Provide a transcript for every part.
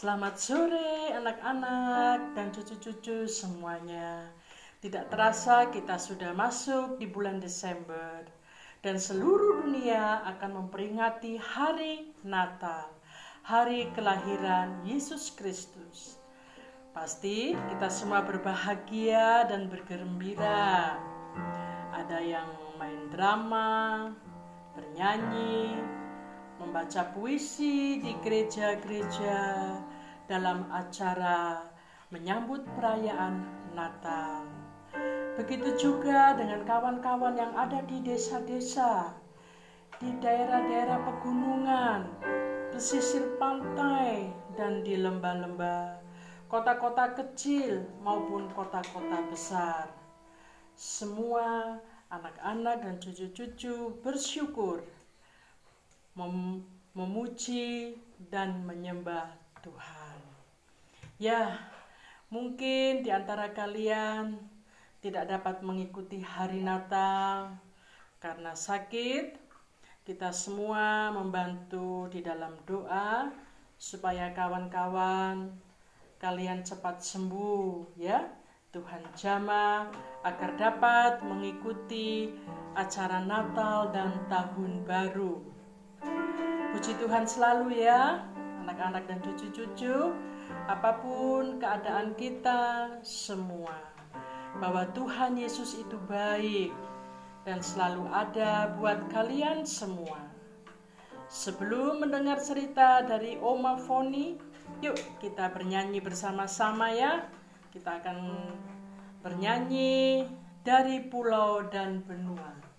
Selamat sore anak-anak dan cucu-cucu semuanya. Tidak terasa kita sudah masuk di bulan Desember dan seluruh dunia akan memperingati hari Natal, hari kelahiran Yesus Kristus. Pasti kita semua berbahagia dan bergembira. Ada yang main drama, bernyanyi, membaca puisi di gereja-gereja dalam acara menyambut perayaan Natal. Begitu juga dengan kawan-kawan yang ada di desa-desa, di daerah-daerah pegunungan, pesisir pantai, dan di lembah-lembah, kota-kota kecil maupun kota-kota besar. Semua anak-anak dan cucu-cucu bersyukur mem memuji dan menyembah Tuhan. Ya, mungkin di antara kalian tidak dapat mengikuti hari Natal karena sakit. Kita semua membantu di dalam doa supaya kawan-kawan kalian cepat sembuh ya. Tuhan jamah agar dapat mengikuti acara Natal dan Tahun Baru. Puji Tuhan selalu ya, anak-anak dan cucu-cucu, apa pun keadaan kita semua, bahwa Tuhan Yesus itu baik dan selalu ada buat kalian semua. Sebelum mendengar cerita dari Oma Foni, yuk kita bernyanyi bersama-sama ya. Kita akan bernyanyi dari pulau dan benua.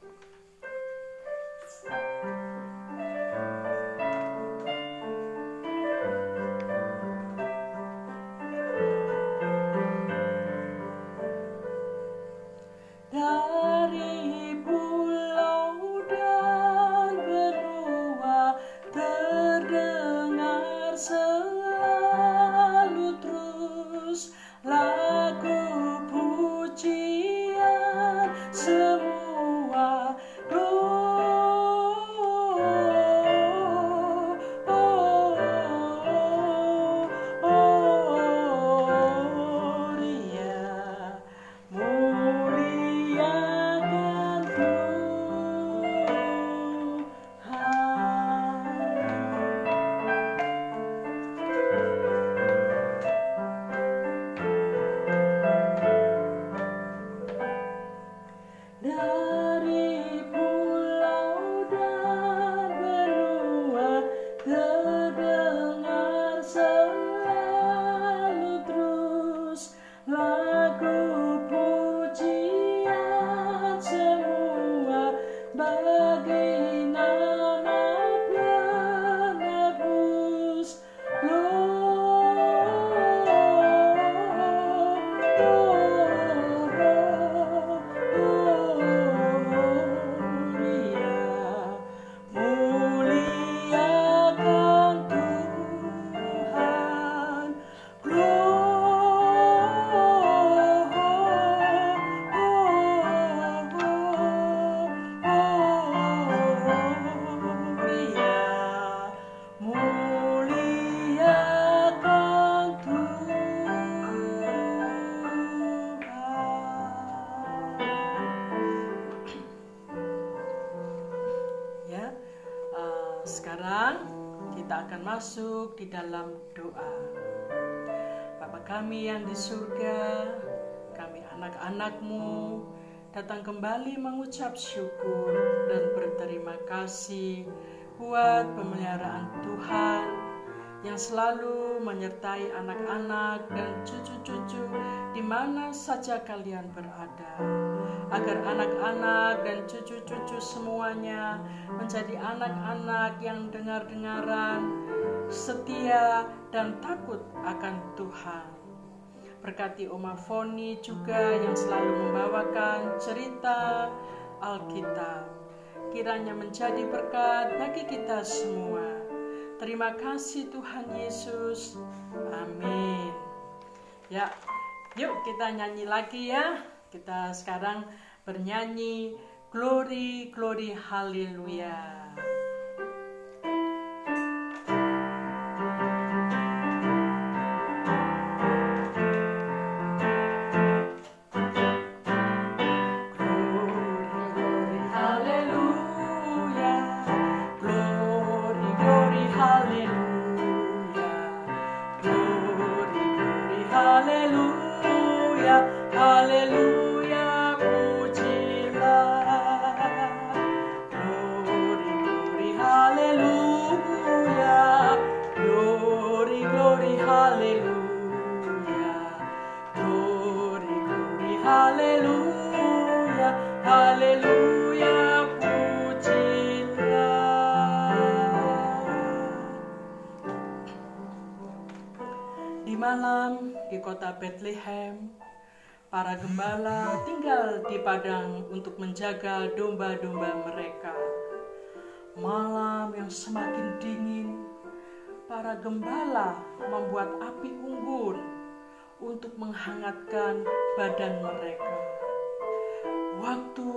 Masuk di dalam doa. Bapa kami yang di surga, kami anak-anakmu datang kembali mengucap syukur dan berterima kasih buat pemeliharaan Tuhan yang selalu menyertai anak-anak dan cucu-cucu di mana saja kalian berada. Agar anak-anak dan cucu-cucu semuanya menjadi anak-anak yang dengar-dengaran, setia, dan takut akan Tuhan. Berkati Oma Foni juga yang selalu membawakan cerita Alkitab. Kiranya menjadi berkat bagi kita semua. Terima kasih Tuhan Yesus. Amin. Ya, yuk kita nyanyi lagi ya. Kita sekarang bernyanyi Glory, Glory, Haleluya. Para gembala tinggal di padang untuk menjaga domba-domba mereka. Malam yang semakin dingin, para gembala membuat api unggun untuk menghangatkan badan mereka. Waktu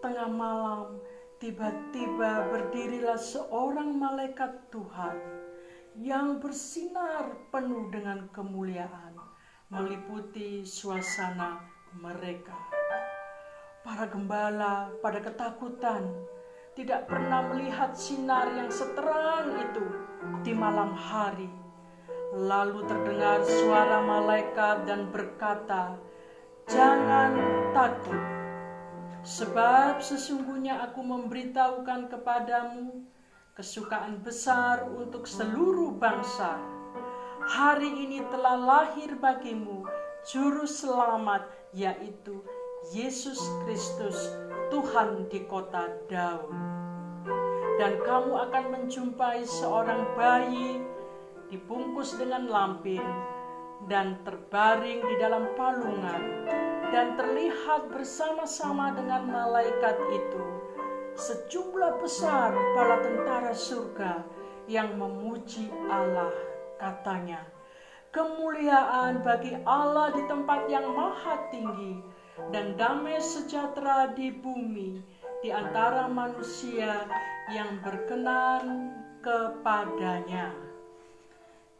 tengah malam, tiba-tiba berdirilah seorang malaikat Tuhan yang bersinar penuh dengan kemuliaan, meliputi suasana mereka. Para gembala pada ketakutan tidak pernah melihat sinar yang seterang itu di malam hari. Lalu terdengar suara malaikat dan berkata, "Jangan takut, sebab sesungguhnya Aku memberitahukan kepadamu kesukaan besar untuk seluruh bangsa. Hari ini telah lahir bagimu Juru Selamat, yaitu Yesus Kristus, Tuhan di kota Daud. Dan kamu akan menjumpai seorang bayi dibungkus dengan lampin dan terbaring di dalam palungan dan terlihat bersama-sama dengan malaikat itu sejumlah besar bala tentara surga yang memuji Allah katanya kemuliaan bagi Allah di tempat yang maha tinggi dan damai sejahtera di bumi di antara manusia yang berkenan kepadanya.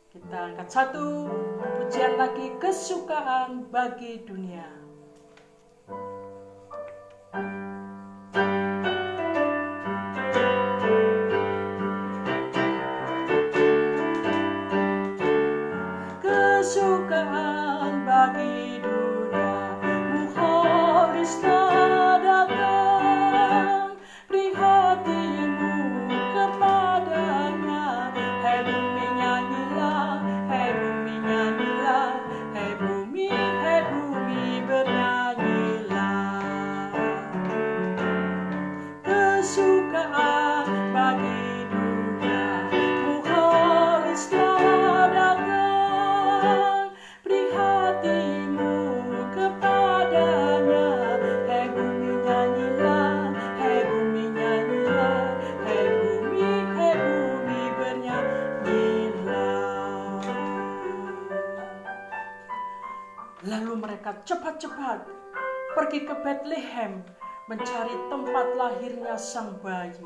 Kita angkat satu pujian lagi kesukaan bagi dunia. Cepat-cepat pergi ke Bethlehem mencari tempat lahirnya sang bayi.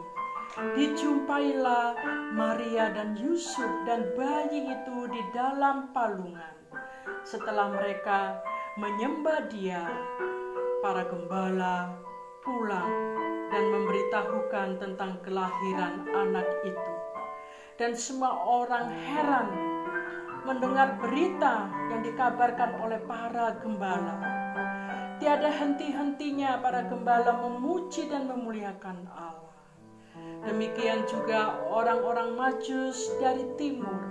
Dijumpailah Maria dan Yusuf dan bayi itu di dalam palungan. Setelah mereka menyembah dia, para gembala pulang dan memberitahukan tentang kelahiran anak itu. Dan semua orang heran mendengar berita yang dikabarkan oleh para gembala. Tiada henti-hentinya para gembala memuji dan memuliakan Allah. Demikian juga orang-orang majus dari timur.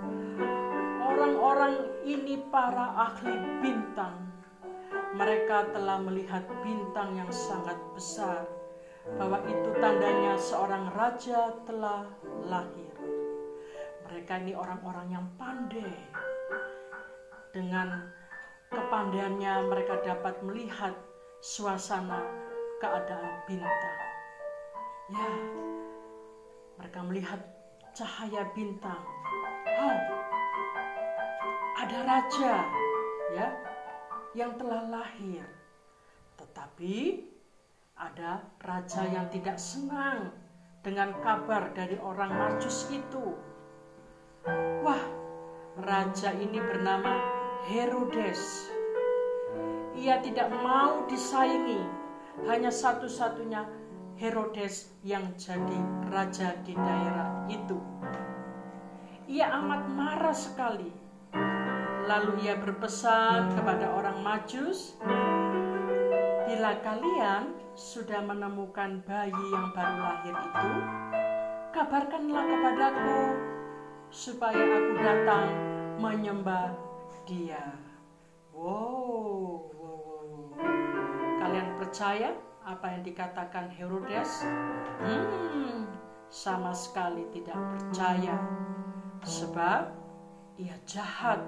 Orang-orang ini para ahli bintang. Mereka telah melihat bintang yang sangat besar, bahwa itu tandanya seorang raja telah lahir. Mereka ini orang-orang yang pandai, dengan kepandaiannya mereka dapat melihat suasana keadaan bintang. Ya, mereka melihat cahaya bintang. Oh, ada raja ya yang telah lahir. Tetapi ada raja yang tidak senang dengan kabar dari orang Majus itu. Wah, raja ini bernama Herodes. Ia tidak mau disaingi, hanya satu-satunya Herodes yang jadi raja di daerah itu. Ia amat marah sekali. Lalu ia berpesan kepada orang Majus, "Bila kalian sudah menemukan bayi yang baru lahir itu, kabarkanlah kepadaku supaya aku datang menyembah dia. Wow, wow, wow. Kalian percaya apa yang dikatakan Herodes? Hmm, sama sekali tidak percaya. Sebab ia jahat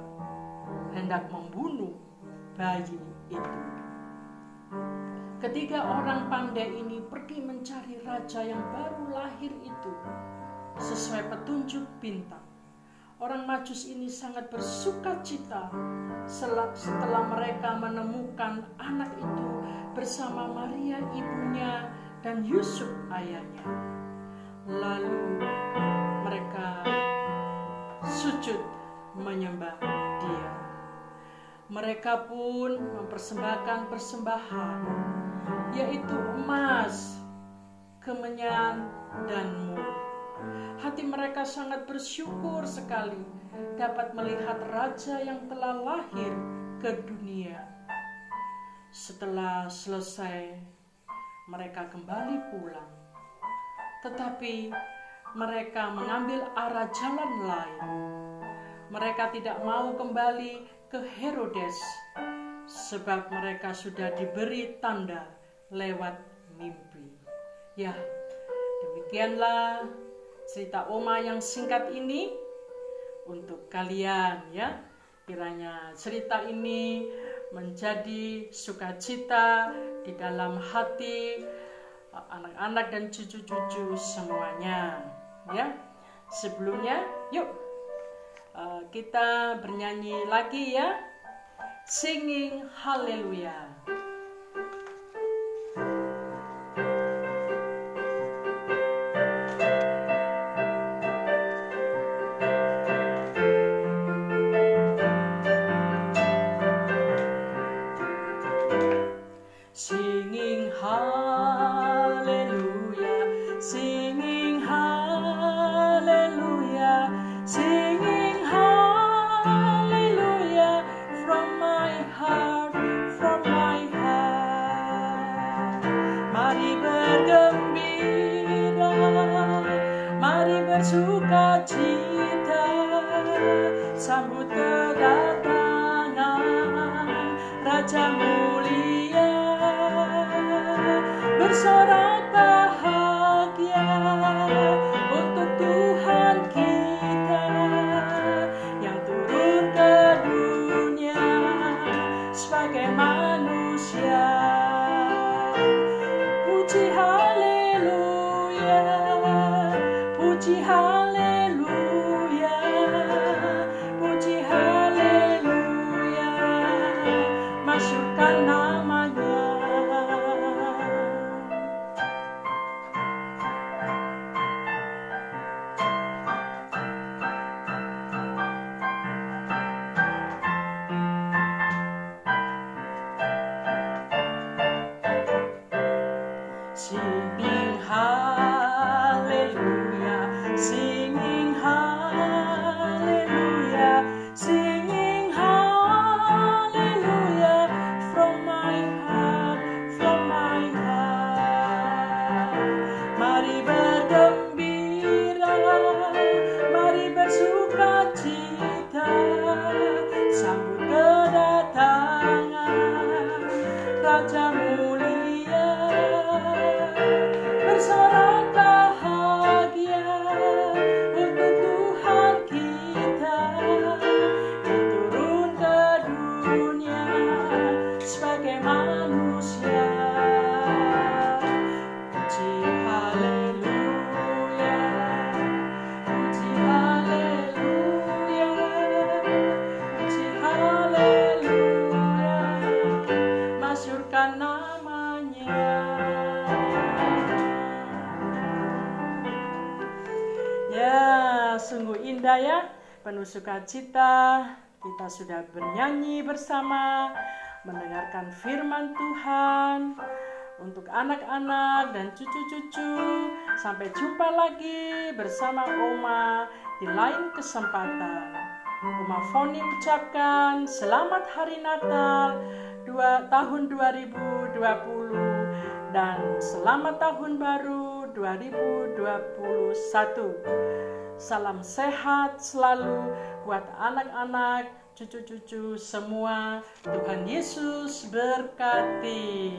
hendak membunuh bayi itu. Ketiga orang pandai ini pergi mencari raja yang baru lahir itu sesuai petunjuk bintang. Orang Majus ini sangat bersuka cita setelah mereka menemukan anak itu bersama Maria ibunya dan Yusuf ayahnya. Lalu mereka sujud menyembah dia. Mereka pun mempersembahkan persembahan yaitu emas, kemenyan, dan mur. Hati mereka sangat bersyukur sekali dapat melihat raja yang telah lahir ke dunia. Setelah selesai, mereka kembali pulang. Tetapi mereka mengambil arah jalan lain. Mereka tidak mau kembali ke Herodes sebab mereka sudah diberi tanda lewat mimpi. Ya, demikianlah cerita Oma yang singkat ini untuk kalian ya. Kiranya cerita ini menjadi sukacita di dalam hati uh, anak-anak dan cucu-cucu semuanya ya. Sebelumnya yuk uh, kita bernyanyi lagi ya. Singing hallelujah. Penuh sukacita, kita sudah bernyanyi bersama, mendengarkan firman Tuhan untuk anak-anak dan cucu-cucu. Sampai jumpa lagi bersama Oma di lain kesempatan. Oma Foni ucapkan selamat hari Natal dua, tahun 2020 dan selamat tahun baru 2021. Salam sehat selalu buat anak-anak, cucu-cucu semua. Tuhan Yesus berkati.